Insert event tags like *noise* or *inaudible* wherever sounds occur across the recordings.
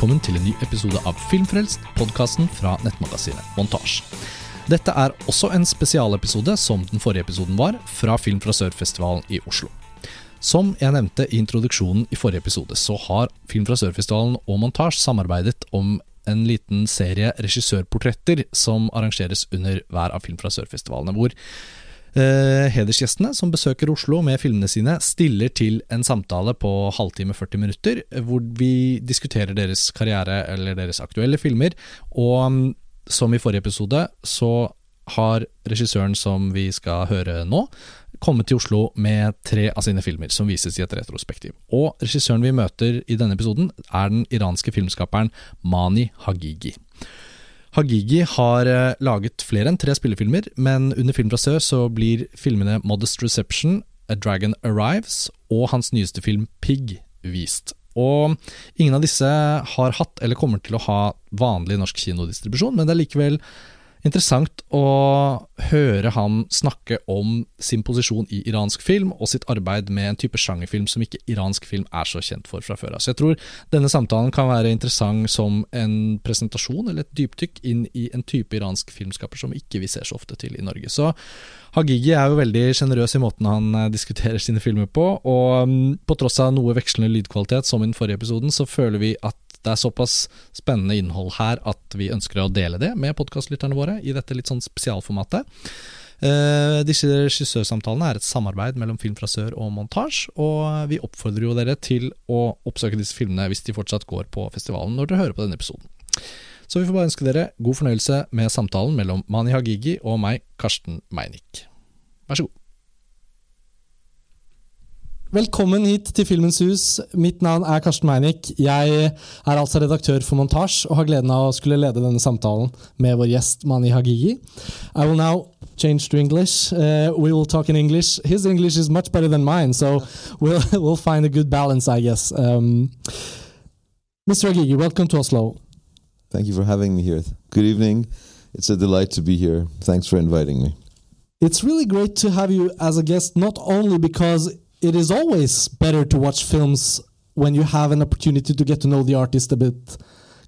velkommen til en ny episode av Filmfrelst, podkasten fra nettmagasinet Montasj. Dette er også en spesialepisode, som den forrige episoden var, fra Film fra Sør-festivalen i Oslo. Som jeg nevnte i introduksjonen i forrige episode, så har Film fra Sør-festivalen og Montasj samarbeidet om en liten serie regissørportretter som arrangeres under hver av Film fra Sør-festivalene, hvor hedersgjestene som besøker Oslo med filmene sine, stiller til en samtale på halvtime 40 minutter, hvor vi diskuterer deres karriere eller deres aktuelle filmer. Og mm, som i forrige episode, så har regissøren som vi skal høre nå, kommet til Oslo med tre av sine filmer, som vises i et retrospektiv. Og regissøren vi møter i denne episoden, er den iranske filmskaperen Mani Hagigi. Hagigi har eh, laget flere enn tre spillefilmer, men under Film fra Sør så blir filmene Modest Reception, A Dragon Arrives og hans nyeste film Pig vist. Og ingen av disse har hatt eller kommer til å ha vanlig norsk kinodistribusjon, men det er likevel interessant å høre han snakke om sin posisjon i iransk film, og sitt arbeid med en type sjangerfilm som ikke iransk film er så kjent for fra før av. Så jeg tror denne samtalen kan være interessant som en presentasjon eller et dypdykk inn i en type iransk filmskaper som ikke vi ser så ofte til i Norge. Så Hagigi er jo veldig sjenerøs i måten han eh, diskuterer sine filmer på, og mm, på tross av noe vekslende lydkvalitet som i den forrige episoden, så føler vi at det er såpass spennende innhold her at vi ønsker å dele det med podkastlytterne våre i dette litt sånn spesialformatet. Uh, disse regissørsamtalene er et samarbeid mellom Film fra Sør og Montasj, og vi oppfordrer jo dere til å oppsøke disse filmene hvis de fortsatt går på festivalen når dere hører på denne episoden. Så vi får bare ønske dere god fornøyelse med samtalen mellom Mani Hagigi og meg, Karsten Meinick. Vær så god. Velkommen hit til Filmens Hus. Mitt navn er Karsten Meinich. Jeg er altså redaktør for Montasj og har gleden av å skulle lede denne samtalen med vår gjest Mani Haghighi. I will now change to English. Uh, we will talk in English. His English is much better than mine, so *laughs* we'll, we'll find a good balance, I guess. Um, Mr. Haghighi, welcome to Oslo. Thank you for having me here. Good evening. It's a delight to be here. Thanks for inviting me. It's really great to have you as a guest, not only because it is always better to watch films when you have an opportunity to get to know the artist a bit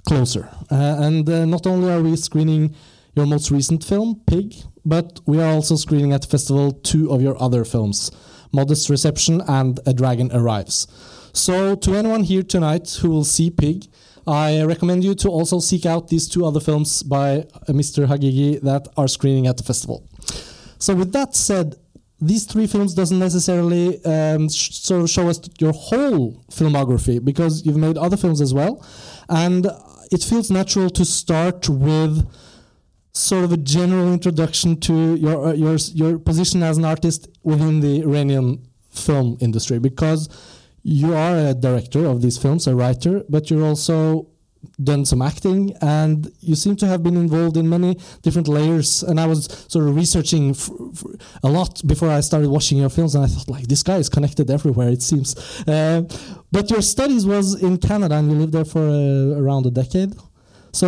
closer. Uh, and uh, not only are we screening your most recent film, Pig, but we are also screening at the festival two of your other films, Modest Reception and A Dragon Arrives. So, to anyone here tonight who will see Pig, I recommend you to also seek out these two other films by uh, Mr. Haghighi that are screening at the festival. So, with that said, these three films doesn't necessarily um, sort of show us your whole filmography because you've made other films as well, and it feels natural to start with sort of a general introduction to your uh, your your position as an artist within the Iranian film industry because you are a director of these films, a writer, but you're also done some acting and you seem to have been involved in many different layers and i was sort of researching a lot before i started watching your films and i thought like this guy is connected everywhere it seems. Uh, but your studies was in canada and you lived there for uh, around a decade. So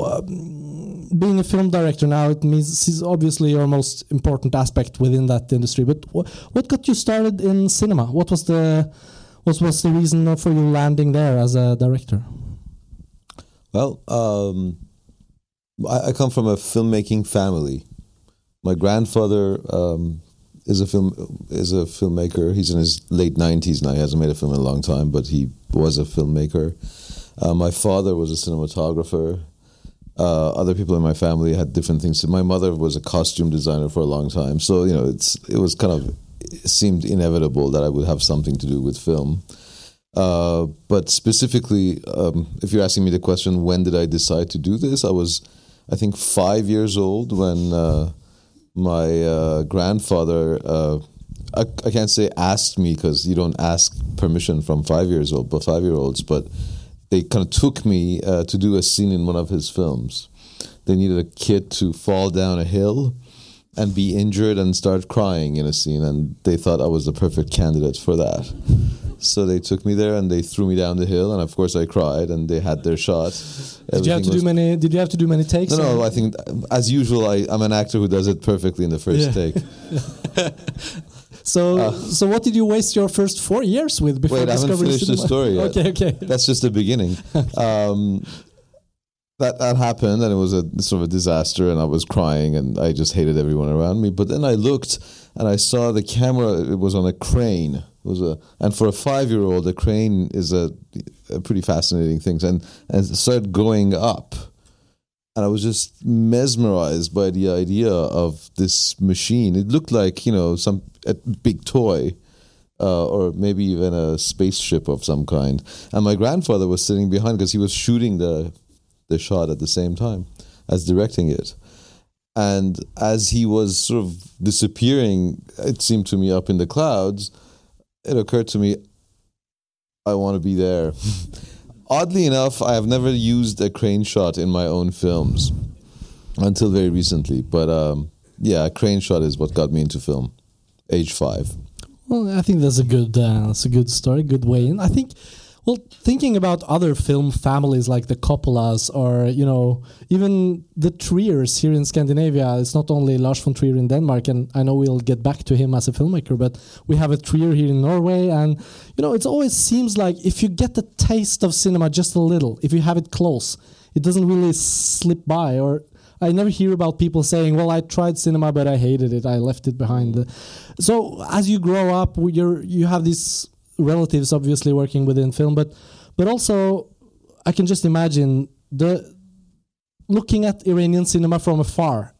uh, being a film director now it means is obviously your most important aspect within that industry but what got you started in cinema? What was the what was the reason for you landing there as a director well, um, I, I, come from a filmmaking family. My grandfather um, is a film is a filmmaker. He's in his late nineties now. He hasn't made a film in a long time, but he was a filmmaker. Uh, my father was a cinematographer. Uh, other people in my family had different things. My mother was a costume designer for a long time, so you know it's it was kind of it seemed inevitable that I would have something to do with film. Uh, but specifically, um, if you're asking me the question, when did I decide to do this? I was, I think, five years old when uh, my uh, grandfather, uh, I, I, can't say asked me because you don't ask permission from five years old, but five year olds, but they kind of took me uh, to do a scene in one of his films. They needed a kid to fall down a hill and be injured and start crying in a scene, and they thought I was the perfect candidate for that. So they took me there and they threw me down the hill, and of course I cried. And they had their shot. Did you have to do many? Did you have to do many takes? No, no. I think as usual, I, am an actor who does it perfectly in the first yeah. take. *laughs* So, so what did you waste your first four years with before Wait, I haven't finished the story yet. *laughs* Okay, okay. That's just the beginning. *laughs* Um, that that happened, and it was a sort of a disaster, and I was crying, and I just hated everyone around me. But then I looked, and I saw the camera. It was on a crane. A, and for a five-year-old, a crane is a, a pretty fascinating thing. And and it started going up, and I was just mesmerized by the idea of this machine. It looked like you know some a big toy uh, or maybe even a spaceship of some kind. And my grandfather was sitting behind because he was shooting the the shot at the same time as directing it. And as he was sort of disappearing, it seemed to me up in the clouds, it occurred to me, I want to be there. *laughs* Oddly enough, I have never used a crane shot in my own films until very recently. But um, yeah, a crane shot is what got me into film, age five. Well, I think that's a good uh, that's a good story, good way in. I think. Well, thinking about other film families like the Coppolas, or you know, even the Triers here in Scandinavia. It's not only Lars von Trier in Denmark, and I know we'll get back to him as a filmmaker, but we have a Trier here in Norway, and you know, it always seems like if you get the taste of cinema just a little, if you have it close, it doesn't really slip by. Or I never hear about people saying, "Well, I tried cinema, but I hated it. I left it behind." So as you grow up, you're you have these relatives obviously working within film, but but also I can just imagine the looking at Iranian cinema from afar.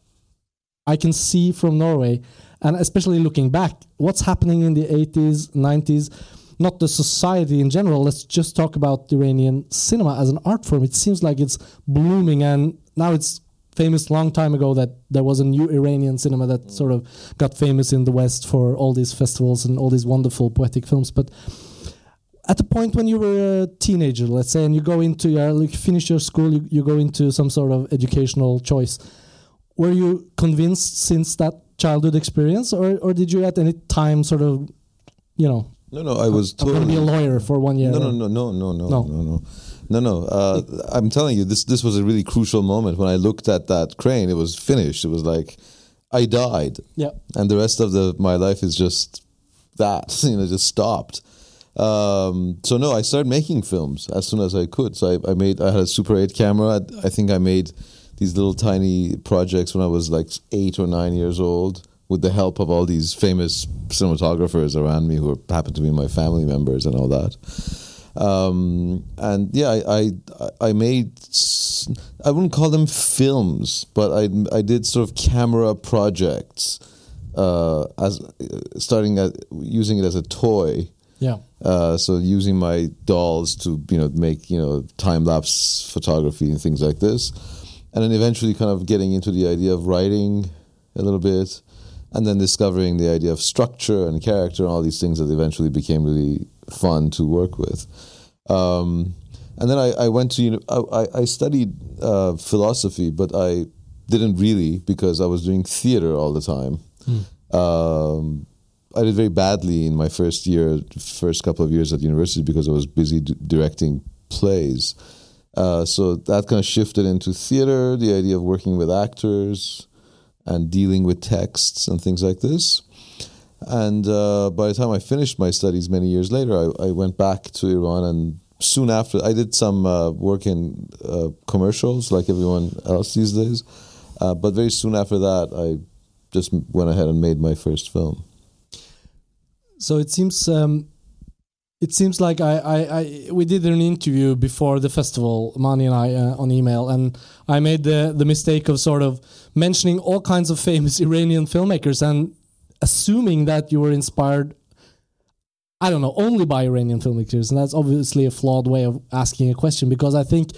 I can see from Norway, and especially looking back, what's happening in the 80s, 90s. Not the society in general. Let's just talk about Iranian cinema as an art form. It seems like it's blooming, and now it's famous long time ago that there was a new Iranian cinema that mm. sort of got famous in the West for all these festivals and all these wonderful poetic films. But at the point when you were a teenager, let's say, and you go into your, like, finish your school, you, you go into some sort of educational choice. Were you convinced since that childhood experience, or or did you at any time sort of, you know, No, no, I was going to be a lawyer for one year? No, no, no, no, no, no, No. no, no, no, no. Uh, I'm telling you, this this was a really crucial moment when I looked at that crane. It was finished. It was like I died, Yeah. and the rest of the my life is just that. *laughs* You know, just stopped. Um, so no, I started making films as soon as I could. So I, I made. I had a Super 8 camera. I think I made these little tiny projects when I was like eight or nine years old with the help of all these famous cinematographers around me who happened to be my family members and all that. Um, and yeah, I, I I made I wouldn't call them films, but I I did sort of camera projects uh, as starting at using it as a toy. Yeah. Uh, so using my dolls to you know make you know time lapse photography and things like this, and then eventually kind of getting into the idea of writing a little bit, and then discovering the idea of structure and character and all these things that eventually became really fun to work with. Um, and then I, I went to uni- I, I studied uh, philosophy, but I didn't really because I was doing theater all the time. Um, I did very badly in my first year, first couple of years at university because I was busy d- directing plays. Uh, so that kind of shifted into theater, the idea of working with actors and dealing with texts and things like this. And uh, by the time I finished my studies many years later, I, I went back to Iran. And soon after, I did some uh, work in uh, commercials like everyone else these days. Uh, but very soon after that, I just went ahead and made my first film. So it seems um, it seems like I, I, I we did an interview before the festival, Mani and I, uh, on email, and I made the the mistake of sort of mentioning all kinds of famous *laughs* Iranian filmmakers and assuming that you were inspired. I don't know, only by Iranian filmmakers, and that's obviously a flawed way of asking a question because I think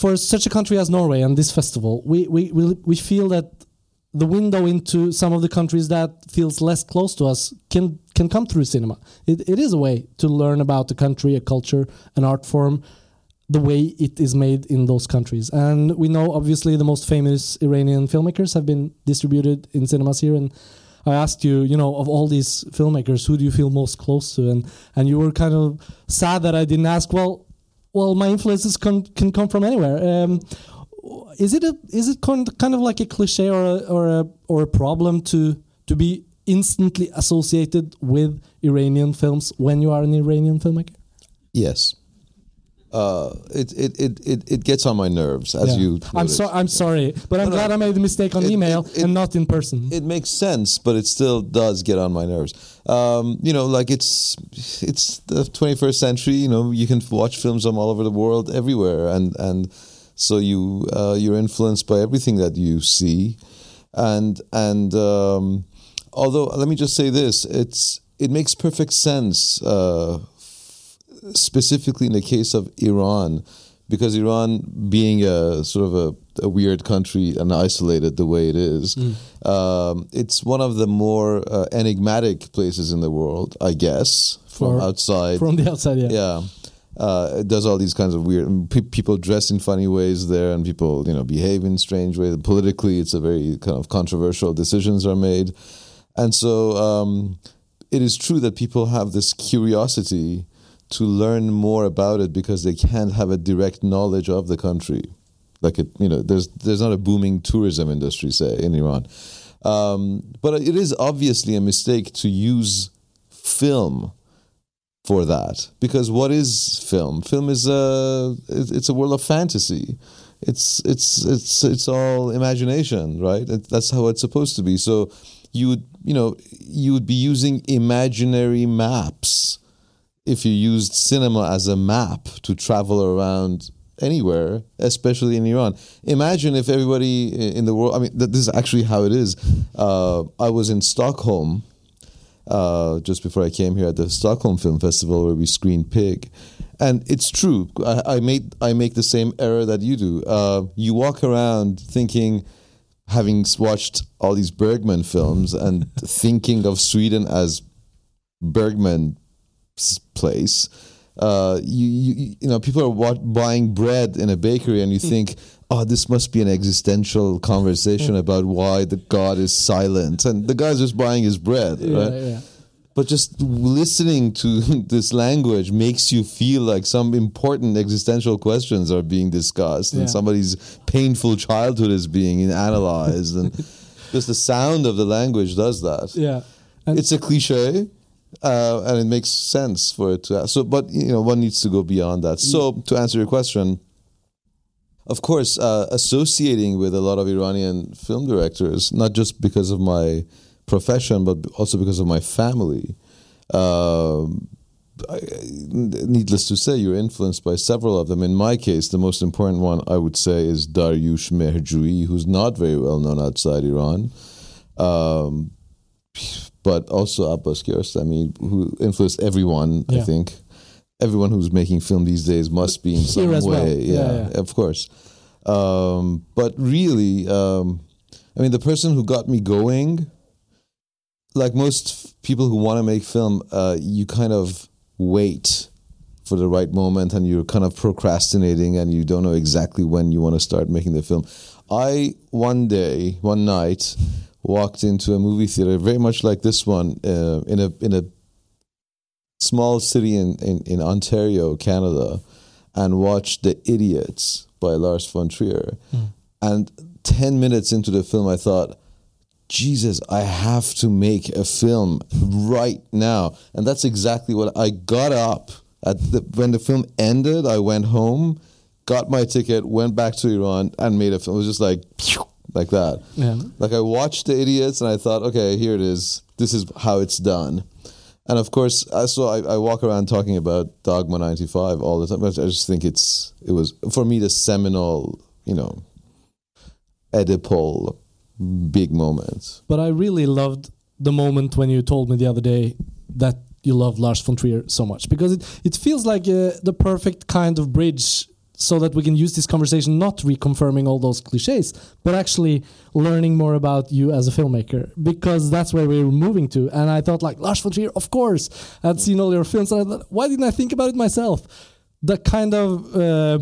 for such a country as Norway and this festival, we we we, we feel that the window into some of the countries that feels less close to us can can come through cinema. It, it is a way to learn about the country, a culture, an art form, the way it is made in those countries. And we know obviously the most famous Iranian filmmakers have been distributed in cinemas here. And I asked you, you know, of all these filmmakers, who do you feel most close to? And and you were kind of sad that I didn't ask. Well, well, my influences can can come from anywhere. Um, is it a is it kind of like a cliche or a, or a or a problem to to be instantly associated with Iranian films when you are an Iranian filmmaker? Yes. Uh, it, it, it, it, it gets on my nerves, as Yeah. you. I'm noted. so I'm sorry, but I'm No, no. glad I made the mistake on It- email it- it- and not in person. it makes sense, but it still does get on my nerves. Um, you know, like it's it's the 21st century. You know, you can watch films from all over the world, everywhere, and and so you uh, you're influenced by everything that you see, and and um, although let me just say this, it's it makes perfect sense. Uh, specifically in the case of Iran, because Iran, being a sort of a, a weird country and isolated the way it is, um, it's one of the more uh, enigmatic places in the world, I guess, from For- outside. From the outside, yeah. yeah. Uh, it does all these kinds of weird. Pe- people dress in funny ways there, and people, you know, behave in strange ways. Politically, it's a very kind of controversial. Decisions are made, and so um, it is true that people have this curiosity to learn more about it because they can't have a direct knowledge of the country. Like it, you know, there's there's not a booming tourism industry, say in Iran, um, but it is obviously a mistake to use film for that because what is film? Film is a it's a world of fantasy. It's it's it's it's all imagination, right? That's how it's supposed to be. So you would you know you would be using imaginary maps if you used cinema as a map to travel around anywhere, especially in Iran. Imagine if everybody in the world. I mean, th- this is actually how it is. Uh, I was in Stockholm uh, just before I came here at the Stockholm Film Festival where we screened Pig, and it's true. I, I made I make the same error that you do. Uh, you walk around thinking, having watched all these Bergman films and *laughs* thinking of Sweden as Bergman's place. Uh, you, you you know people are wa- buying bread in a bakery and you think oh this must be an existential conversation about why the god is silent and the guy's just buying his bread Yeah, right yeah. but just listening to *laughs* this language makes you feel like some important existential questions are being discussed Yeah. and somebody's painful childhood is being analyzed and *laughs* just the sound of the language does that Yeah. And it's a cliche uh, and it makes sense for it to so but you know one needs to go beyond that so to answer your question of course uh, associating with a lot of iranian film directors not just because of my profession but also because of my family um, I, needless to say, you're influenced by several of them. In my case, the most important one I would say is Dariush Mehrjui, who's not very well known outside Iran. Um, but also Abbas Kiarostami, who influenced everyone, I think. Everyone who's making film these days must be in Here some way. well. Yeah, Yeah, yeah. of course. Um, but really, um, I mean, the person who got me going, like most f- people who want to make film, uh, you kind of wait for the right moment and you're kind of procrastinating and you don't know exactly when you want to start making the film. I one day, one night, walked into a movie theater very much like this one uh, in a in a small city in, in, in Ontario, Canada, and watched The Idiots by Lars von Trier. And 10 minutes into the film, I thought, Jesus, I have to make a film right now. And that's exactly what I got up at the, when the film ended. I went home, got my ticket, went back to Iran, and made a film. It was just like, like that. Yeah. Like I watched The Idiots and I thought, okay, here it is. This is how it's done. And of course, I, so I, I walk around talking about Dogma 95 all the time. I just think it's, it was, for me, the seminal, you know, Oedipal big moment. But I really loved the moment when you told me the other day that you love Lars von Trier so much because it, it feels like uh, the perfect kind of bridge so that we can use this conversation not reconfirming all those cliches but actually learning more about you as a filmmaker because that's where we're moving to. And I thought like Lars von Trier of course I'd seen all your films and thought why didn't I think about it myself? The kind of uh,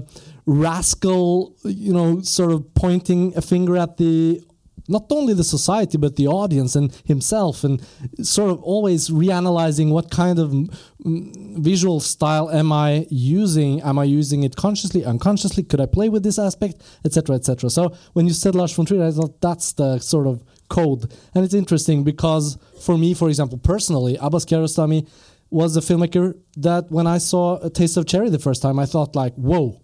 rascal you know sort of pointing a finger at the not only the society but the audience and himself and sort of always reanalyzing what kind of mm, visual style am i using? Am i using it consciously unconsciously? Could i play with this aspect? Etc etc so when you said lars von trier i thought that's the sort of code. And it's interesting because for me, for example, personally, Abbas Kiarostami was a filmmaker that when I saw A Taste of Cherry the first time, I thought like, whoa,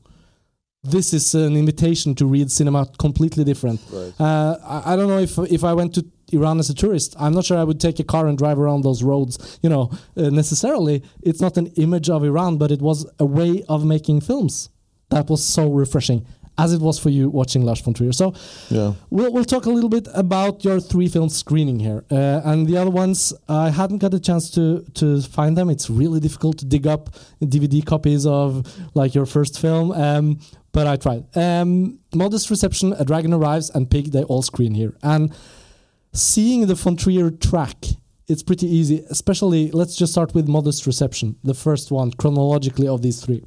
this is an invitation to read cinema completely different. Right. Uh, I, I don't know if if I went to Iran as a tourist, I'm not sure I would take a car and drive around those roads. You know, uh, necessarily, it's not an image of Iran, but it was a way of making films that was so refreshing, as it was for you watching Lars von Trier. So, Yeah. We'll, we'll talk a little bit about your three film screening here, uh, and the other ones I hadn't got a chance to to find them. It's really difficult to dig up DVD copies of like your first film, um, but I tried. Um, Modest Reception, A Dragon Arrives, and Pig they all screen here, and seeing the von Trier track. It's pretty easy, especially let's just start with Modest Reception, the first one chronologically of these three.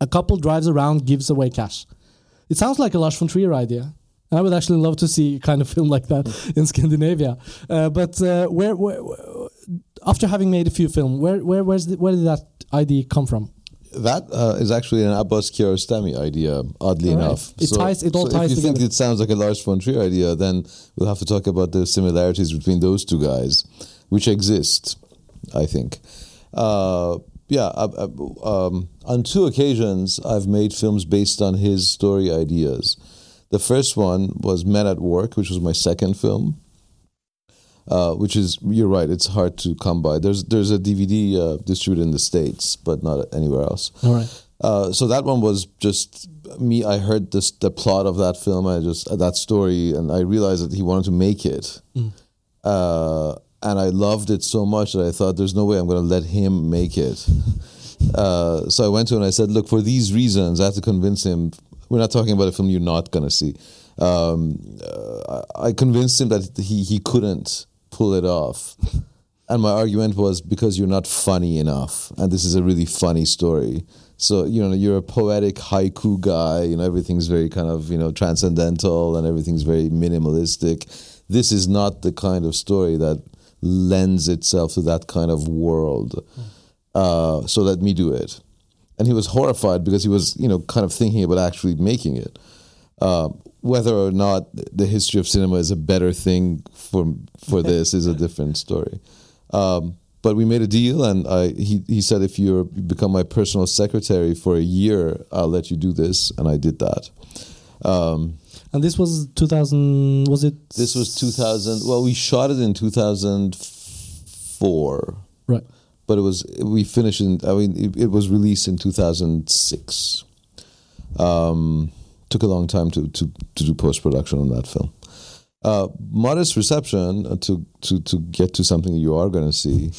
A couple drives around, gives away cash. It sounds like a Lars von Trier idea. I would actually love to see a kind of *laughs* film like that in Scandinavia. Uh, but uh, where, where, after having made a few films, where, where, where did that idea come from? That uh, is actually an Abbas Kiarostami idea, oddly right. enough. It ties- it all so ties if you think it sounds like a Lars von Trier idea, then we'll have to talk about the similarities between those two guys, which exist, I think. Uh, yeah, I, I, um, on two occasions, I've made films based on his story ideas. The first one was Men at Work, which was my second film. Uh, which is you're right. It's hard to come by. There's there's a DVD uh, distributed in the states, but not anywhere else. All right. Uh, so that one was just me. I heard this the plot of that film. I just that story, and I realized that he wanted to make it. Uh, and I loved it so much that I thought, "There's no way I'm going to let him make it." Uh, so I went to him and I said, "Look, for these reasons, I have to convince him. We're not talking about a film you're not going to see." Um, uh, I I convinced him that he he couldn't pull it off. And my argument was because you're not funny enough, and this is a really funny story. So you know you're a poetic haiku guy. You know everything's very kind of you know transcendental, and everything's very minimalistic. This is not the kind of story that lends itself to that kind of world. Uh, so let me do it. And he was horrified because he was you know kind of thinking about actually making it. Uh, whether or not the history of cinema is a better thing for for *laughs* this is a different story. Um, but we made a deal, and I he he said if you become my personal secretary for a year, I'll let you do this, and I did that. Um, And this was 2000, was it? this was 2000. Well, we shot it in 2004, Right. but it was we finished in. I mean, it, it was released in 2006. Um, took a long time to to to do post production on that film. Uh, modest reception uh, to to to get to something you are going to see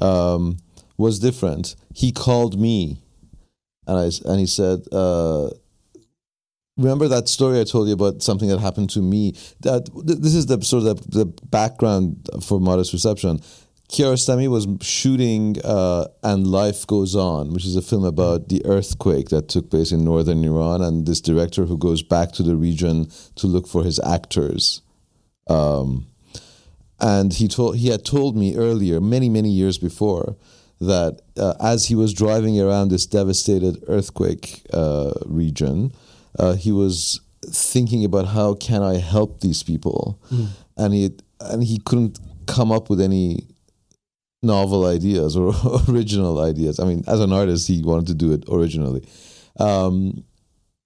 um, was different. He called me, and I and he said. Uh, Remember that story I told you about something that happened to me? That this is the sort of the, the background for modest reception. Kiarostami was shooting uh, "And Life Goes On," which is a film about the earthquake that took place in northern Iran, and this director who goes back to the region to look for his actors. Um, and he told he had told me earlier, many many years before, that uh, as he was driving around this devastated earthquake uh, region, uh, he was thinking about how can I help these people, and he and he couldn't come up with any novel ideas or *laughs* original ideas. I mean, as an artist, he wanted to do it originally, um,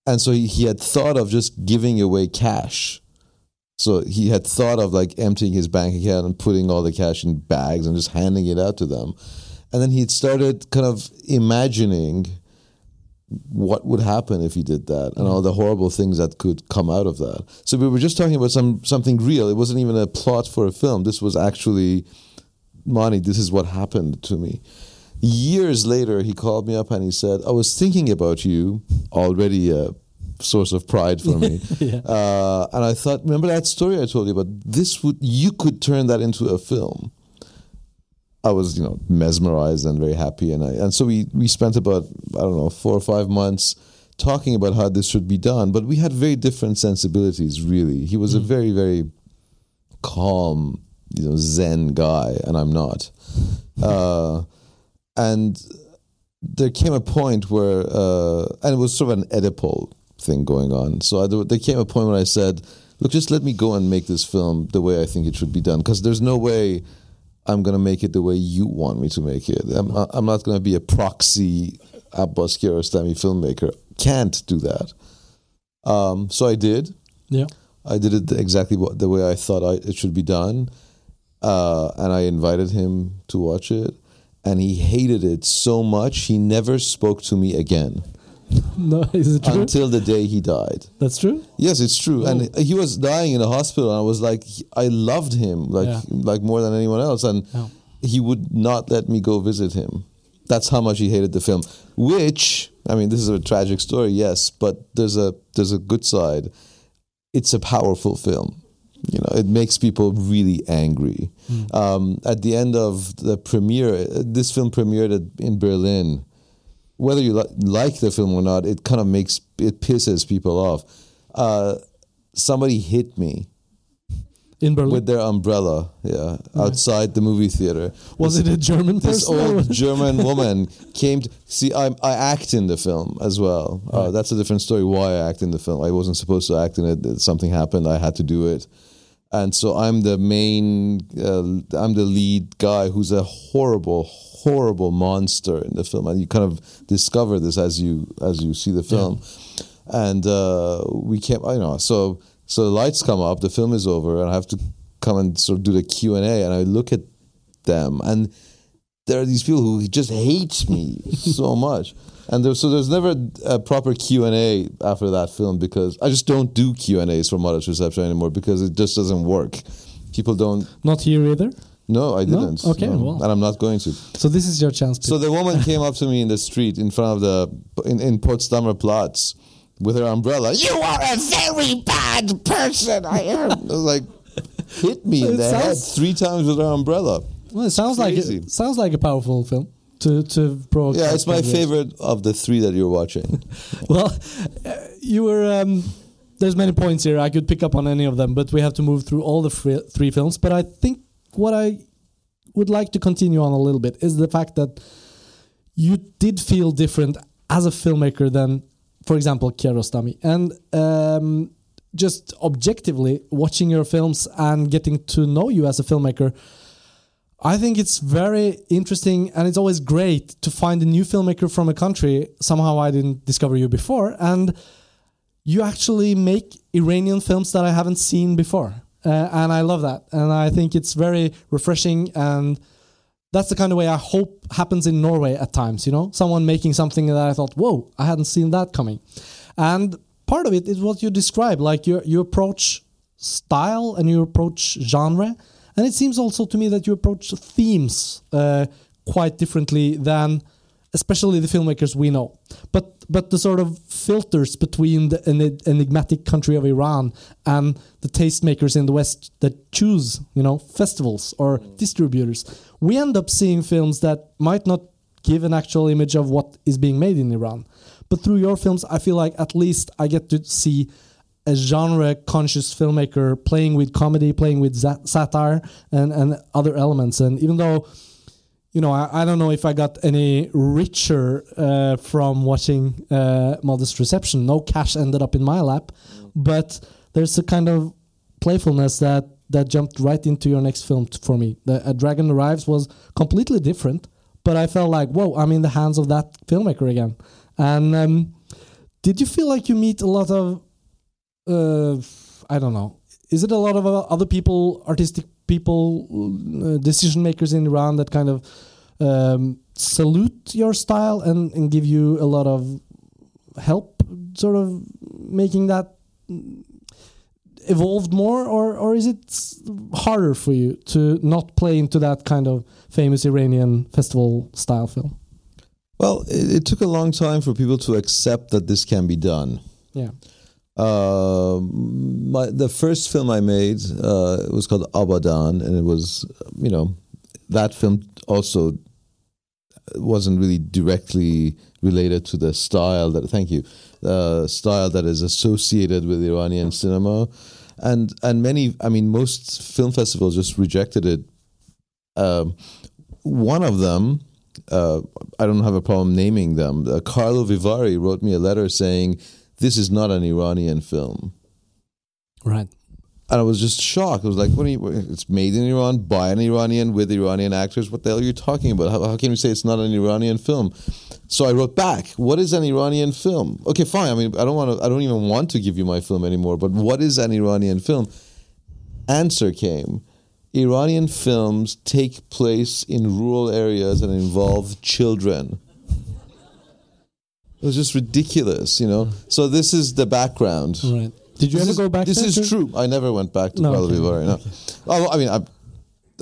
and so he, he had thought of just giving away cash. So he had thought of like emptying his bank account and putting all the cash in bags and just handing it out to them. And then he had started kind of imagining what would happen if he did that and all the horrible things that could come out of that. So we were just talking about some something real. It wasn't even a plot for a film. This was actually Monty, this is what happened to me. Years later, he called me up and he said, I was thinking about you, already a source of pride for me. *laughs* Yeah. uh, and I thought, remember that story I told you about? This would, you could turn that into a film. I was, you know, mesmerized and very happy. And I, and so we, we spent about, I don't know, four or five months talking about how this should be done. But we had very different sensibilities, really. He was a very, very calm, you know, Zen guy, and I'm not. Uh, and there came a point where, uh, and it was sort of an Oedipal thing going on. So I, there came a point when I said, look, just let me go and make this film the way I think it should be done. Because there's no way I'm going to make it the way you want me to make it. I'm, I'm not going to be a proxy Abbas Kiarostami filmmaker. Can't do that. Um, so I did. Yeah. I did it exactly what, the way I thought I, it should be done. Uh, and I invited him to watch it. And he hated it so much, he never spoke to me again *laughs* No, is it true? until the day he died. That's true. Yes, it's true. And he was dying in a hospital. And I was like, I loved him like Yeah. like more than anyone else. And Yeah. he would not let me go visit him. That's how much he hated the film. Which I mean, this is a tragic story, yes, but there's a there's a good side. It's a powerful film. You know, it makes people really angry. Um, at the end of the premiere, this film premiered at- in Berlin. Whether you li- like the film or not, it kind of makes it pisses people off. Uh, somebody hit me In Berlin. with their umbrella, yeah, outside the movie theater. was it a *laughs* German This old German *laughs* woman came to see. I, I act in the film as well. Uh, that's a different story. Why I act in the film? I wasn't supposed to act in it. Something happened. I had to do it, and so I'm the main. Uh, I'm the lead guy who's a horrible, horrible monster in the film, and you kind of discover this as you as you see the film. And uh, we came. You know, so so the lights come up. The film is over, and I have to come and sort of do the Q and A. And I look at them and there are these people who just hate me so *laughs* much and there, so there's never a proper q&a after that film because i just don't do q&as for modest reception anymore because it just doesn't work people don't Not here either. no i didn't Okay, No. well. and i'm not going to So this is your chance. so the woman *laughs* came up to me in the street in front of the in, in potsdamer platz with her umbrella you are a very bad person i am *laughs* I was like hit me in It the head three times with her umbrella well, it sounds like it sounds like a powerful film to to provoke. yeah it's my favorite of the three that you're watching *laughs* Well, uh, you were. Um, there's many points here. I could pick up on any of them, but we have to move through all the three films. But I think what I would like to continue on a little bit is the fact that you did feel different as a filmmaker than, for example, Kiarostami. And um, just objectively watching your films and getting to know you as a filmmaker, I think it's very interesting and it's always great to find a new filmmaker from a country. Somehow I didn't discover you before. And you actually make Iranian films that I haven't seen before. Uh, and I love that. And I think it's very refreshing. And that's the kind of way I hope happens in Norway at times, you know? Someone making something that I thought, whoa, I hadn't seen that coming. And part of it is what you describe, like you, you approach style and you approach genre. And it seems also to me that you approach themes uh, quite differently than especially the filmmakers we know. But but the sort of filters between the enigmatic country of Iran and the tastemakers in the West that choose, you know, festivals or distributors, we end up seeing films that might not give an actual image of what is being made in Iran. But through your films, I feel like at least I get to see a genre conscious filmmaker playing with comedy, playing with satire and, and other elements. And even though you know, I, I don't know if I got any richer uh, from watching uh, Modest Reception. No cash ended up in my lap, but there's a kind of playfulness that that jumped right into your next film for me. The A Dragon Arrives was completely different, but I felt like, whoa, I'm in the hands of that filmmaker again. And um, did you feel like you meet a lot of, uh, I don't know, is it a lot of uh, other people, artistic people, uh, decision makers in Iran that kind of um, salute your style and, and give you a lot of help, sort of making that evolved more, or or is it harder for you to not play into that kind of famous Iranian festival style film? Well, it, it took a long time for people to accept that this can be done. Yeah, Uh, my the first film I made uh, was called Abadan, and it was you know that film also wasn't really directly related to the style that thank you uh, style that is associated with Iranian cinema, and and many I mean most film festivals just rejected it. Um, one of them. Uh, I don't have a problem naming them. Uh, Karlovy Vary wrote me a letter saying, "This is not an Iranian film." right. and I was just shocked. I was like, "What? Are you, it's made in Iran by an Iranian with Iranian actors. What the hell are you talking about? How, how can you say it's not an Iranian film?" So I wrote back, "What is an Iranian film?" Okay, fine. I mean, I don't want to. I don't even want to give you my film anymore. But what is an Iranian film? Answer came. Iranian films take place in rural areas and involve children. It was just ridiculous, you know. So this is the background. Right. Did you This ever is, go back? This is to- true. I never went back to No, Kuala okay. Lumpur. No. Oh, I mean, I,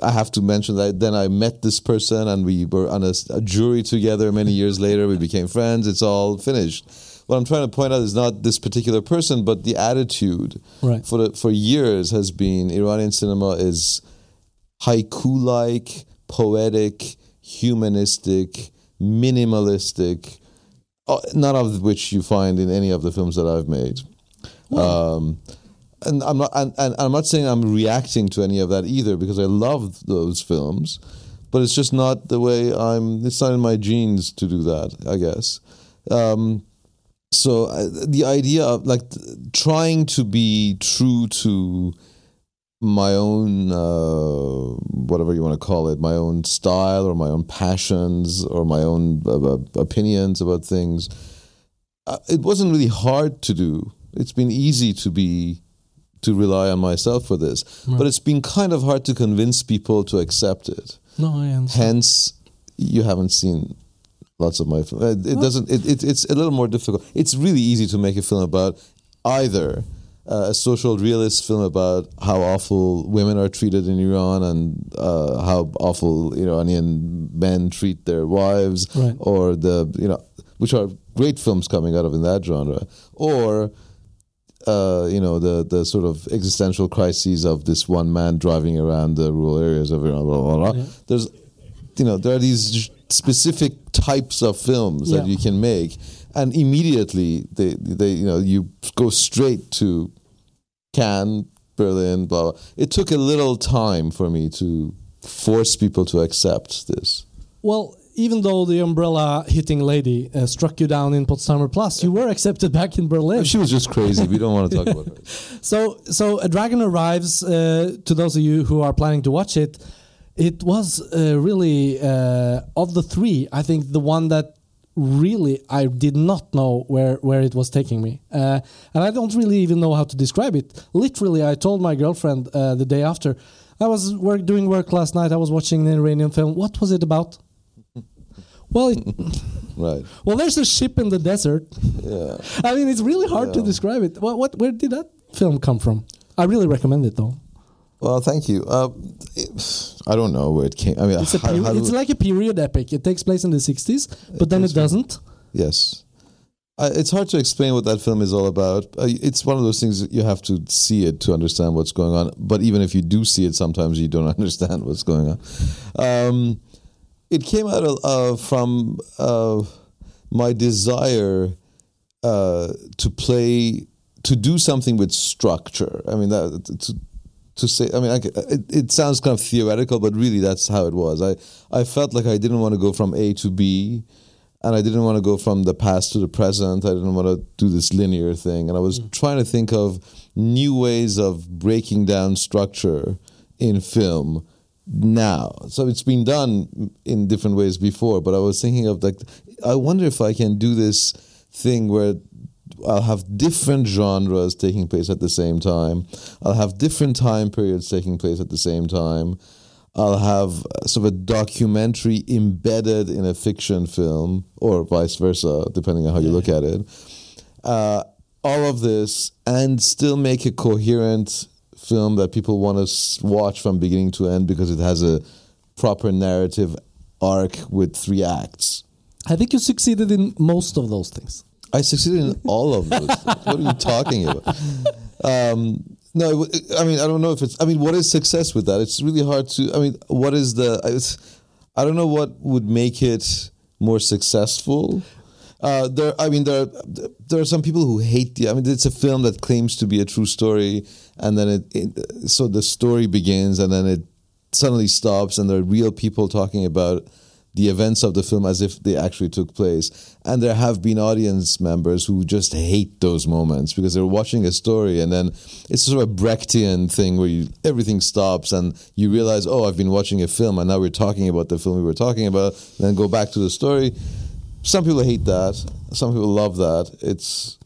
I have to mention that then I met this person and we were on a jury together many years later. We became friends. It's all finished. What I'm trying to point out is not this particular person, but the attitude Right. for the, for years has been Iranian cinema is haiku-like, poetic, humanistic, minimalistic. Uh, None of which you find in any of the films that I've made. Um, and I'm not, and, and I'm not saying I'm reacting to any of that either because I love those films, but it's just not the way I'm. It's not in my genes to do that. I guess. Um, so uh, the idea of like trying to be true to my own uh, whatever you want to call it, my own style or my own passions or my own uh, uh, opinions about things. Uh, it wasn't really hard to do. It's been easy to be to rely on myself for this, but it's been kind of hard to convince people to accept it. No, I understand. Hence, you haven't seen lots of my films. It, it doesn't. It, it, it's a little more difficult. It's really easy to make a film about either uh, a social realist film about how awful women are treated in Iran and uh, how awful Iranian men treat their wives, Right. or the you know, which are great films coming out of in that genre, or uh, you know the the sort of existential crises of this one man driving around the rural areas of Iran. Blah, blah, blah. Yeah. There's, you know, there are these specific types of films that you can make, and immediately they they you know you go straight to Cannes, Berlin, blah. blah. It took a little time for me to force people to accept this. Well, even though the umbrella hitting lady uh, struck you down in Potsdamer Platz, you were accepted back in Berlin. She was just crazy. We don't want to talk about her. *laughs* So, so a dragon arrives. Uh, to those of you who are planning to watch it, it was uh, really uh, of the three. I think the one that really I did not know where where it was taking me, uh, and I don't really even know how to describe it. Literally, I told my girlfriend uh, the day after. I was work, doing work last night. I was watching an Iranian film. What was it about? *laughs* Well, it, Right. *laughs* well, there's a ship in the desert. Yeah. I mean, it's really hard to describe it. What, what, where did that film come from? I really recommend it though. Well, thank you. Uh, it- I don't know where it came. I mean, It's how- peri- how do it's like a period epic. It takes place in the 60s, but then it doesn't. Yes. It's hard to explain what that film is all about. Uh, it's one of those things that you have to see it to understand what's going on. But even if you do see it, sometimes you don't *laughs* understand what's going on. Um, it came out of, uh, from uh, my desire uh, to play, to do something with structure. I mean, that to, to say, I mean, I, it, it sounds kind of theoretical, but really that's how it was. I, I felt like I didn't want to go from A to B, and I didn't want to go from the past to the present. I didn't want to do this linear thing, and I was hmm. trying to think of new ways of breaking down structure in film now. So it's been done in different ways before, but I was thinking of like, I wonder if I can do this thing where I'll have different genres taking place at the same time. I'll have different time periods taking place at the same time. I'll have uh, sort of a documentary embedded in a fiction film, or vice versa, depending on how you look at it. Uh, all of this, and still make a coherent film that people want to watch from beginning to end because it has a proper narrative arc with three acts. I think you succeeded in most of those things. I succeeded in all of those. What are you talking about? Um, no, I mean I don't know if it's. I mean, what is success with that? It's really hard to. I mean, what is the? I don't know what would make it more successful. Uh, there, I mean, there, are, there are some people who hate the. I mean, it's a film that claims to be a true story, and then it, it so the story begins, and then it suddenly stops, and there are real people talking about the events of the film as if they actually took place. And there have been audience members who just hate those moments because they're watching a story and then it's sort of a Brechtian thing where you, everything stops and you realize, oh, I've been watching a film and now we're talking about the film we were talking about, then go back to the story. Some people hate that. Some people love that. It's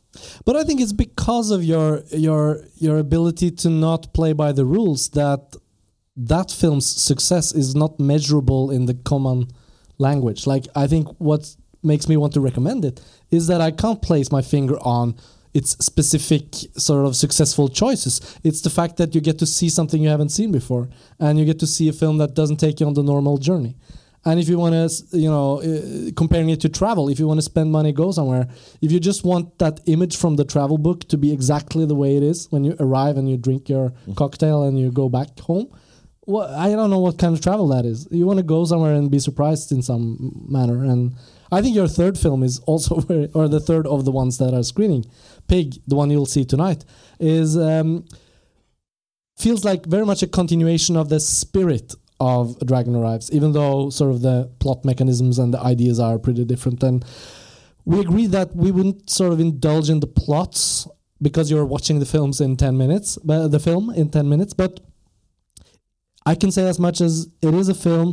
But I think it's because of your your your ability to not play by the rules that that film's success is not measurable in the common language. Like I think what makes me want to recommend it is that I can't place my finger on its specific sort of successful choices. It's the fact that you get to see something you haven't seen before, and you get to see a film that doesn't take you on the normal journey. And if you want to, you know, uh, comparing it to travel, if you want to spend money, go somewhere. If you just want that image from the travel book to be exactly the way it is when you arrive and you drink your cocktail and you go back home, well, I don't know what kind of travel that is. You want to go somewhere and be surprised in some manner. And I think your third film is also *laughs* very, or the third of the ones that are screening, Pig, the one you'll see tonight, is um, feels like very much a continuation of the spirit of Dragon Arrives, even though sort of the plot mechanisms and the ideas are pretty different. And we agreed that we wouldn't sort of indulge in the plots because you're watching the films in 10 minutes, but the film in 10 minutes, but I can say as much as it is a film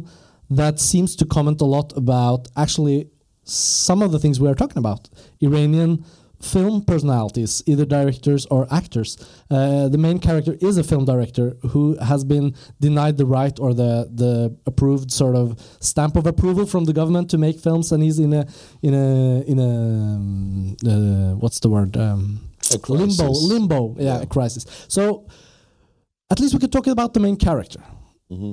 that seems to comment a lot about actually some of the things we are talking about Iranian film personalities, either directors or actors. Uh, the main character is a film director who has been denied the right or the the approved sort of stamp of approval from the government to make films, and he's in a in a in a um, uh, what's the word um, A crisis. limbo limbo yeah, Yeah. a crisis. So at least we could talk about the main character.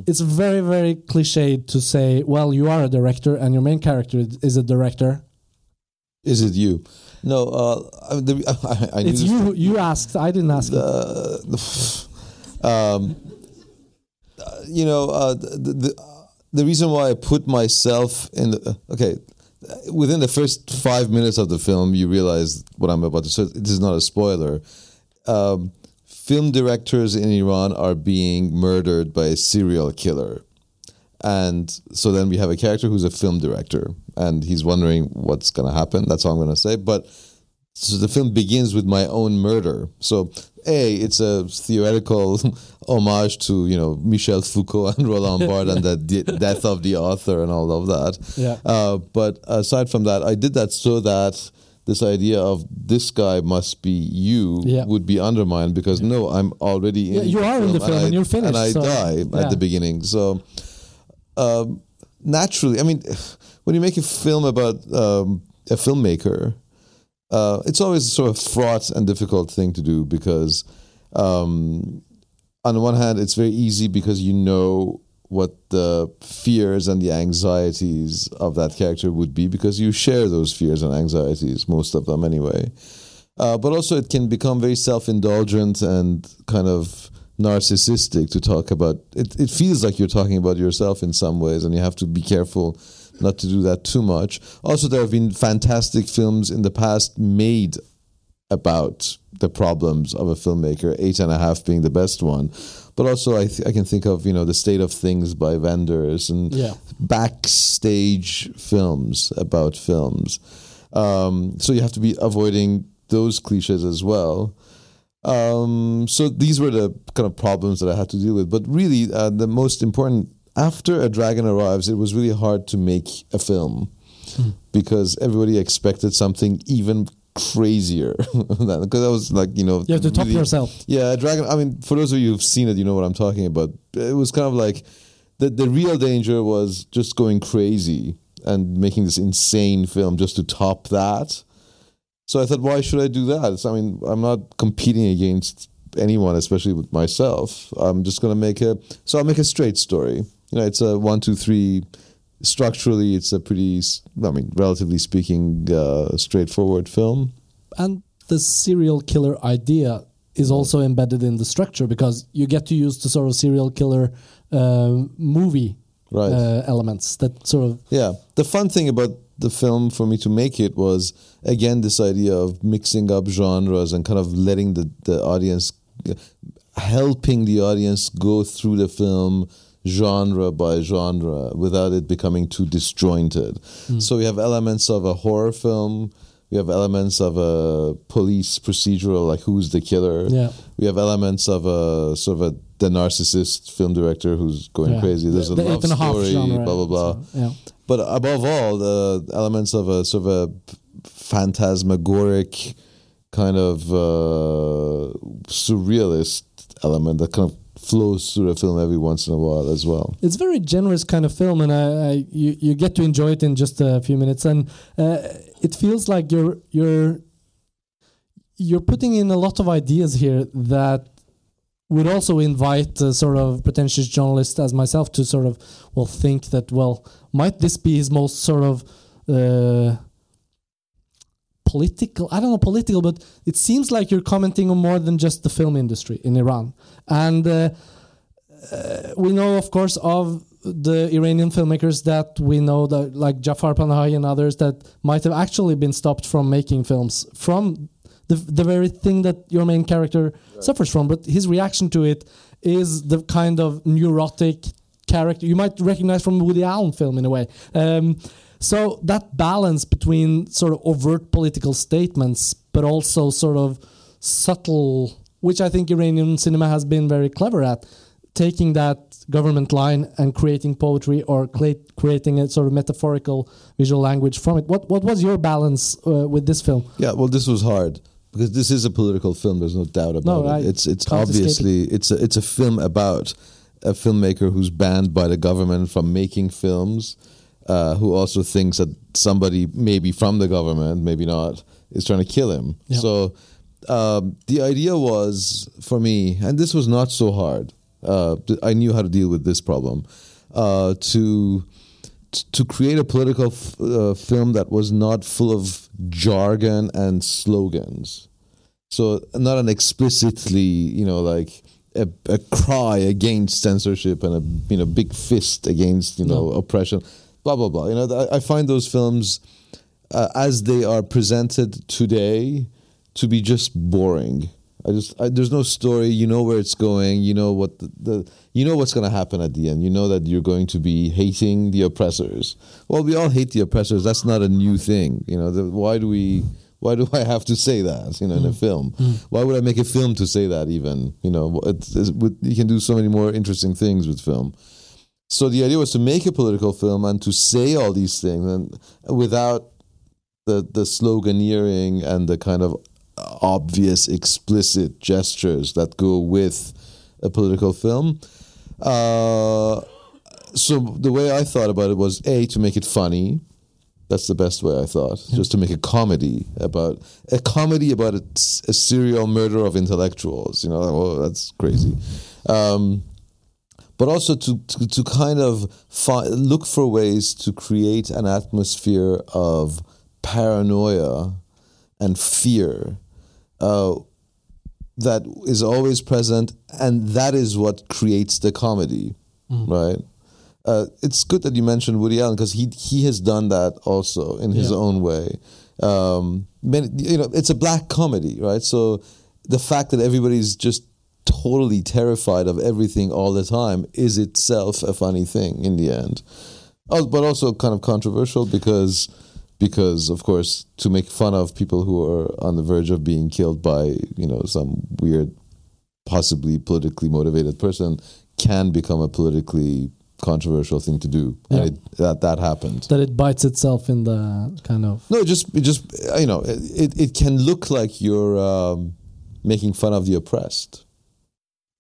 It's very very cliched to say, well, you are a director and your main character is a director. is it you? No, uh, I, the, *laughs* I, I It's you. You asked. I didn't ask. it. uh, um, you know, uh, the, the the reason why I put myself in the okay, within the first five minutes of the film, you realize what I'm about to say. This is not a spoiler. Um, film directors in Iran are being murdered by a serial killer. And so then we have a character who's a film director, and he's wondering what's going to happen. That's all I'm going to say. But so the film begins with my own murder. So a it's a theoretical *laughs* homage to you know Michel Foucault and *laughs* Roland Barthes and the de- death of the author and all of that. Yeah. Uh, but aside from that, I did that so that this idea of this guy must be you Yeah. would be undermined because no, I'm already in. Yeah, you are in the film I, and you're finished, and I so- die yeah. at the beginning. So um, naturally, I mean, when you make a film about um, a filmmaker, uh, it's always sort of fraught and difficult thing to do because, um, on the one hand, it's very easy because you know what the fears and the anxieties of that character would be because you share those fears and anxieties, most of them anyway. Uh, but also, it can become very self indulgent and kind of narcissistic to talk about. It, it feels like you're talking about yourself in some ways, and you have to be careful not to do that too much. Also, there have been fantastic films in the past made about the problems of a filmmaker, Eight and a Half being the best one. But also, I, th- I can think of, you know, The State of Things by Wenders and Yeah. backstage films about films. Um, so you have to be avoiding those cliches as well. Um, so these were the kind of problems that I had to deal with. But really, uh, the most important after a dragon arrives, it was really hard to make a film because everybody expected something even crazier *laughs* because I was like you know You have to top really- yourself. yeah, Dragon. I mean, for those of you who've seen it, you know what I'm talking about. It was kind of like the the real danger was just going crazy and making this insane film just to top that. So I thought, why should I do that? It's- I mean, I'm not competing against anyone, especially with myself. I'm just gonna make a. So I'll make a straight story. You know, it's a one, two, three. Structurally, it's a pretty, I mean, relatively speaking, uh, straightforward film. and the serial killer idea is also embedded in the structure because you get to use the sort of serial killer uh, movie Right. uh, elements that sort of Yeah. The fun thing about the film for me to make it was again this idea of mixing up genres and kind of letting the, the audience helping the audience go through the film genre by genre without it becoming too disjointed. So we have elements of a horror film. We have elements of a police procedural, like who's the killer. Yeah. We have elements of a sort of a the narcissist film director who's going Yeah. crazy. There's The- a love eight and a half story, genre, blah blah blah. so, yeah. But above all, the elements of a sort of a phantasmagoric kind of uh, surrealist element that kind of flows through the film every once in a while as well. It's very generous kind of film, and I, I you you get to enjoy it in just a few minutes, and uh, it feels like you're you're you're putting in a lot of ideas here that would also invite a sort of pretentious journalist as myself to sort of well think that well might this be his most sort of uh, political i don't know political but it seems like you're commenting on more than just the film industry in iran. And uh, uh, we know of course of the iranian filmmakers that we know that like jafar panahi and others that might have actually been stopped from making films from the, the very thing that your main character suffers from. But his reaction to it is the kind of neurotic character you might recognize from Woody Allen film in a way. Um, so that balance between sort of overt political statements, but also sort of subtle, which I think Iranian cinema has been very clever at, taking that government line and creating poetry or creating a sort of metaphorical visual language from it. What what was your balance uh, with this film? Yeah, well, this was hard because this is a political film. There's no doubt about No, it. I It's it's obviously it's a it's a film about a filmmaker who's banned by the government from making films, uh, who also thinks that somebody maybe from the government, maybe not, is trying to kill him. Yeah. So um, the idea was for me, and this was not so hard. Uh, I knew how to deal with this problem. Uh, to to create a political f- uh, film that was not full of jargon and slogans. So not an explicitly, you know, like a, a cry against censorship and a you know big fist against you know oppression, blah blah blah. You know, I find those films uh, as they are presented today to be just boring. I just I, there's no story. You know where it's going. You know what the, the you know what's going to happen at the end. You know that you're going to be hating the oppressors. Well, we all hate the oppressors. That's not a new thing. You know, the, why do we? Why do *laughs* I have to say that? You know, in a film. Why would I make a film to say that? Even you know, it's, it's, you can do so many more interesting things with film. So the idea was to make a political film and to say all these things and without the the sloganeering and the kind of obvious explicit gestures that go with a political film. Uh, so the way I thought about it was a to make it funny. That's the best way I thought. Just to make a comedy about a comedy about a, a serial murder of intellectuals. You know, oh, that's crazy. Um, but also to, to, to kind of fi- look for ways to create an atmosphere of paranoia and fear uh, that is always present, and that is what creates the comedy, right? Uh, it's good that you mentioned Woody Allen because he he has done that also in his Yeah. own way. Um, many, you know, it's a black comedy, right? So the fact that everybody's just totally terrified of everything all the time is itself a funny thing in the end. Oh, but also kind of controversial because because of course to make fun of people who are on the verge of being killed by you know some weird possibly politically motivated person can become a politically controversial thing to do Yeah. and it, that that happened That it bites itself in the kind of no, it just it just you know it it can look like you're um, making fun of the oppressed.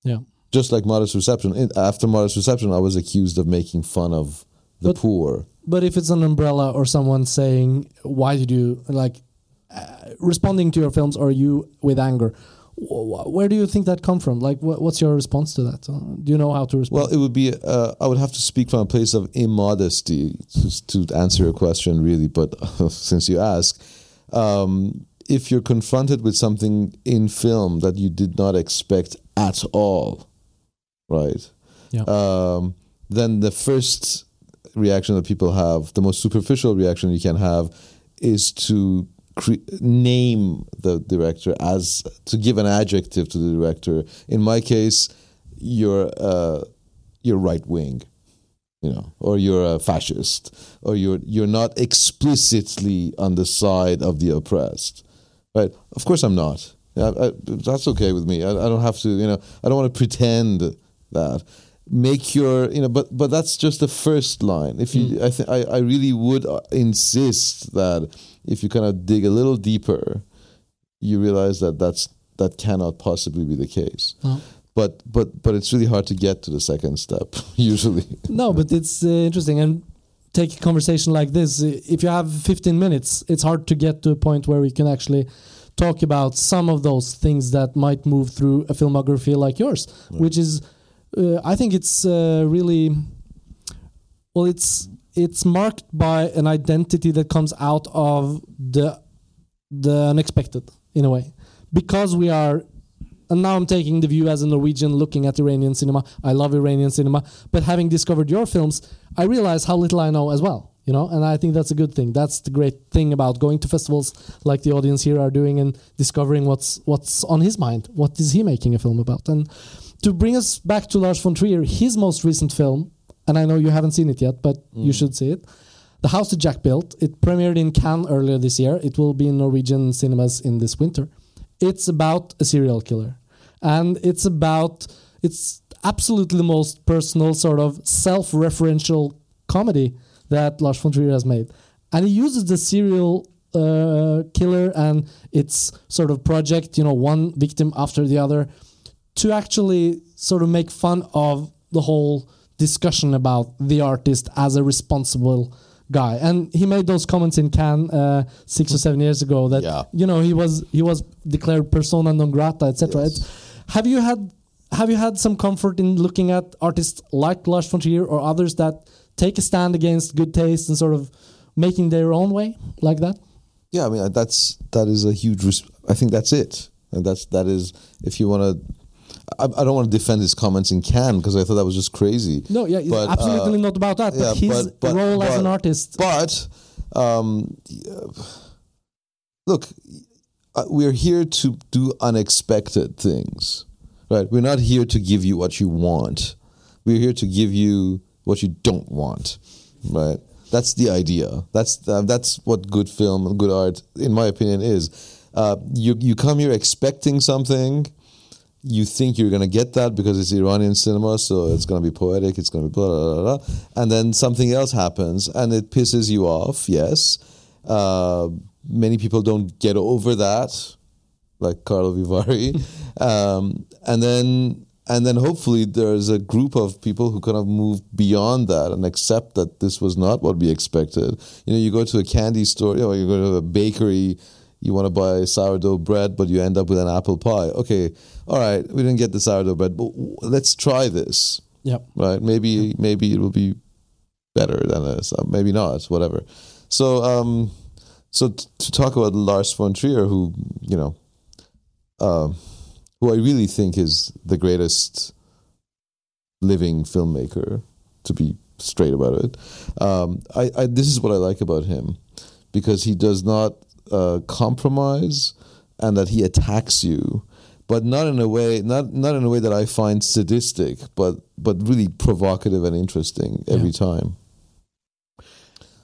Yeah. Just like modest reception. After modest reception, I was accused of making fun of the But- poor. But if it's an umbrella or someone saying, "Why did you like?" Uh, responding to your films or you with anger, wh- wh- where do you think that come from? Like, wh- what's your response to that? Uh, do you know how to respond? Well, it would be. Uh, I would have to speak from a place of immodesty to, to answer your question, really. But *laughs* since you ask, um, if you're confronted with something in film that you did not expect at all, right? Yeah. Um, then the first reaction that people have, the most superficial reaction you can have, is to cre- name the director as to give an adjective to the director. In my case, you're uh, you're right wing, you know, or you're a fascist, or you're you're not explicitly on the side of the oppressed, right? Of course, I'm not. I, I, that's okay with me. I, I don't have to, you know, I don't want to pretend that. Make your, you know, but but that's just the first line. If you, I think I, I really would uh, insist that if you kind of dig a little deeper, you realize that that's that cannot possibly be the case. No. But but but it's really hard to get to the second step *laughs* usually. No, but it's uh, interesting. And take a conversation like this. If you have 15 minutes, it's hard to get to a point where we can actually talk about some of those things that might move through a filmography like yours, which is, uh, I think it's uh, really, well, it's it's marked by an identity that comes out of the the unexpected in a way, because we are and now I'm taking the view as a Norwegian looking at Iranian cinema. I love Iranian cinema, but having discovered your films, I realize how little I know as well. You know, and I think that's a good thing. That's the great thing about going to festivals like the audience here are doing and discovering what's what's on his mind. What is he making a film about? And to bring us back to Lars von Trier, his most recent film, and I know you haven't seen it yet, but you mm. should see it. The House that Jack Built. It premiered in Cannes earlier this year. It will be in Norwegian cinemas in this winter. It's about a serial killer, and it's about it's absolutely the most personal sort of self-referential comedy that Lars von Trier has made, and he uses the serial uh, killer and its sort of project, you know, one victim after the other, to actually sort of make fun of the whole discussion about the artist as a responsible guy. And he made those comments in Cannes uh, six or seven years ago that Yeah. you know he was he was declared persona non grata, etc. Yes. Have you had have you had some comfort in looking at artists like Lars von Trier or others that take a stand against good taste and sort of making their own way like that? Yeah, I mean that's that is a huge. Res- I think that's it, and that's that is if you want to. I, I don't want to defend his comments in Cannes because I thought that was just crazy. No, yeah, it's But, uh, absolutely not about that. But yeah, his but- but- role as an artist. But um, look, uh, we're here to do unexpected things, right? We're not here to give you what you want. We're here to give you what you don't want, right? That's the idea. That's uh, that's what good film and good art, in my opinion, is. Uh, you you come here expecting something, you think you're going to get that because it's Iranian cinema, so it's going to be poetic, it's going to be blah, blah, blah, blah. And then something else happens and it pisses you off, yes. Uh, many people don't get over that, like Karlovy Vary. *laughs* um, and then and then hopefully there's a group of people who kind of move beyond that and accept that this was not what we expected. You know, you go to a candy store, you know, you go to a bakery, you want to buy sourdough bread, but you end up with an apple pie. Okay, all right, we didn't get the sourdough bread, but w- let's try this. Yeah. Right? Maybe maybe it will be better than this. Uh, maybe not. Whatever. So um, so t- to talk about Lars von Trier, who you know, um, who I really think is the greatest living filmmaker, to be straight about it. Um, I, I this is what I like about him because he does not uh, compromise and that he attacks you, but not in a way not not in a way that I find sadistic, but but really provocative and interesting every time.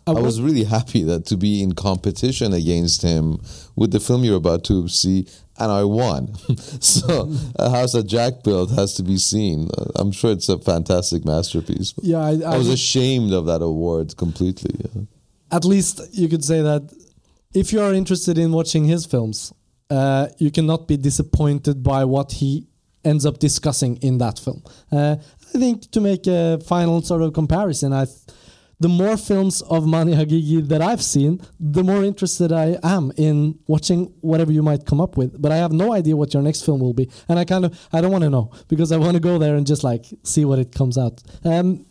I wa- was really happy that to be in competition against him with the film you're about to see, and I won. *laughs* so, a house that Jack built has to be seen. Uh, I'm sure it's a fantastic masterpiece. yeah, I, I, I was ashamed of that award completely. yeah. at least you could say that if you are interested in watching his films, uh, you cannot be disappointed by what he ends up discussing in that film. Uh, I think to make a final sort of comparison, I. Th- the more films of Mani Haghighi that I've seen, the more interested I am in watching whatever you might come up with. But I have no idea what your next film will be, and I kind of I don't want to know because I want to go there and just like see what it comes out. Um,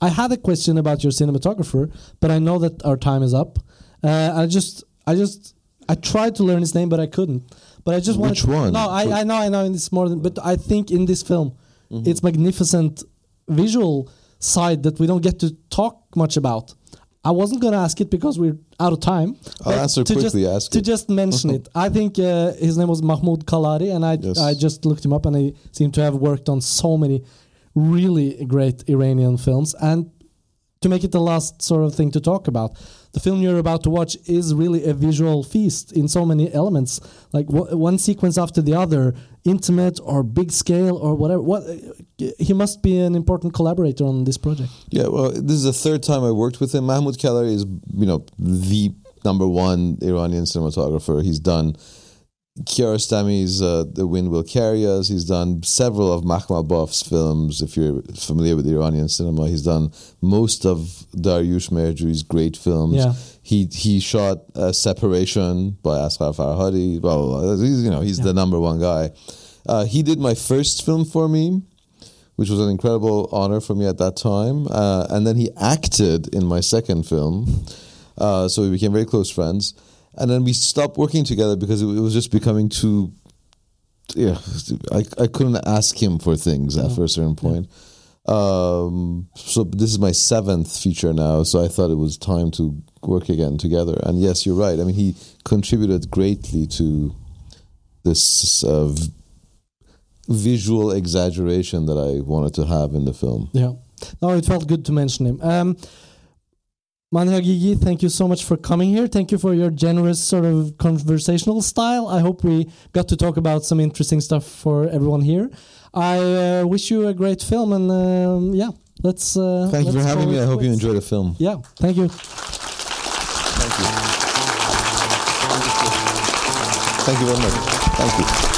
I had a question about your cinematographer, but I know that our time is up. Uh, I just, I just, I tried to learn his name, but I couldn't. But I just want Which one? No, I, I know, I know. It's more than, but I think in this film, Mm-hmm. it's magnificent visual side that we don't get to talk much about. I wasn't going to ask it because we're out of time. I'll answer to quickly, Just, ask to it. just mention it, *laughs* I think uh, his name was Mahmoud Kalari, and I Yes. I just looked him up, and he seemed to have worked on so many really great Iranian films. And to make it the last sort of thing to talk about, the film you're about to watch is really a visual feast in so many elements, like w- one sequence after the other, intimate or big scale or whatever. What he must be an important collaborator on this project. Yeah, well, this is the third time I worked with him. Mahmoud Kalari is, you know, the number one Iranian cinematographer. He's done Kiarostami's uh, The Wind Will Carry Us. He's done several of Mahmoud Makhmalbaf's films. If you're familiar with Iranian cinema, he's done most of Dariush Mehrjui's great films. Yeah. He he shot uh, Separation by Asghar Farhadi. Blah, blah, blah. He's, you know, he's the number one guy. Uh, he did my first film for me, which was an incredible honor for me at that time. Uh, and then he acted in my second film. Uh, so we became very close friends. And then we stopped working together because it, it was just becoming too. Yeah, I, I couldn't ask him for things after a certain point. Um, so this is my seventh feature now, so I thought it was time to work again together. And yes, you're right. I mean, he contributed greatly to this uh, v- visual exaggeration that I wanted to have in the film. Yeah. No, it felt good to mention him. Um, Mani Haghighi, thank you so much for coming here. Thank you for your generous sort of conversational style. I hope we got to talk about some interesting stuff for everyone here. I uh, wish you a great film, and um, yeah, let's. Uh, Thank you for having me. I hope you enjoy the film. Yeah, thank you. Thank you. Thank you very much. Thank you.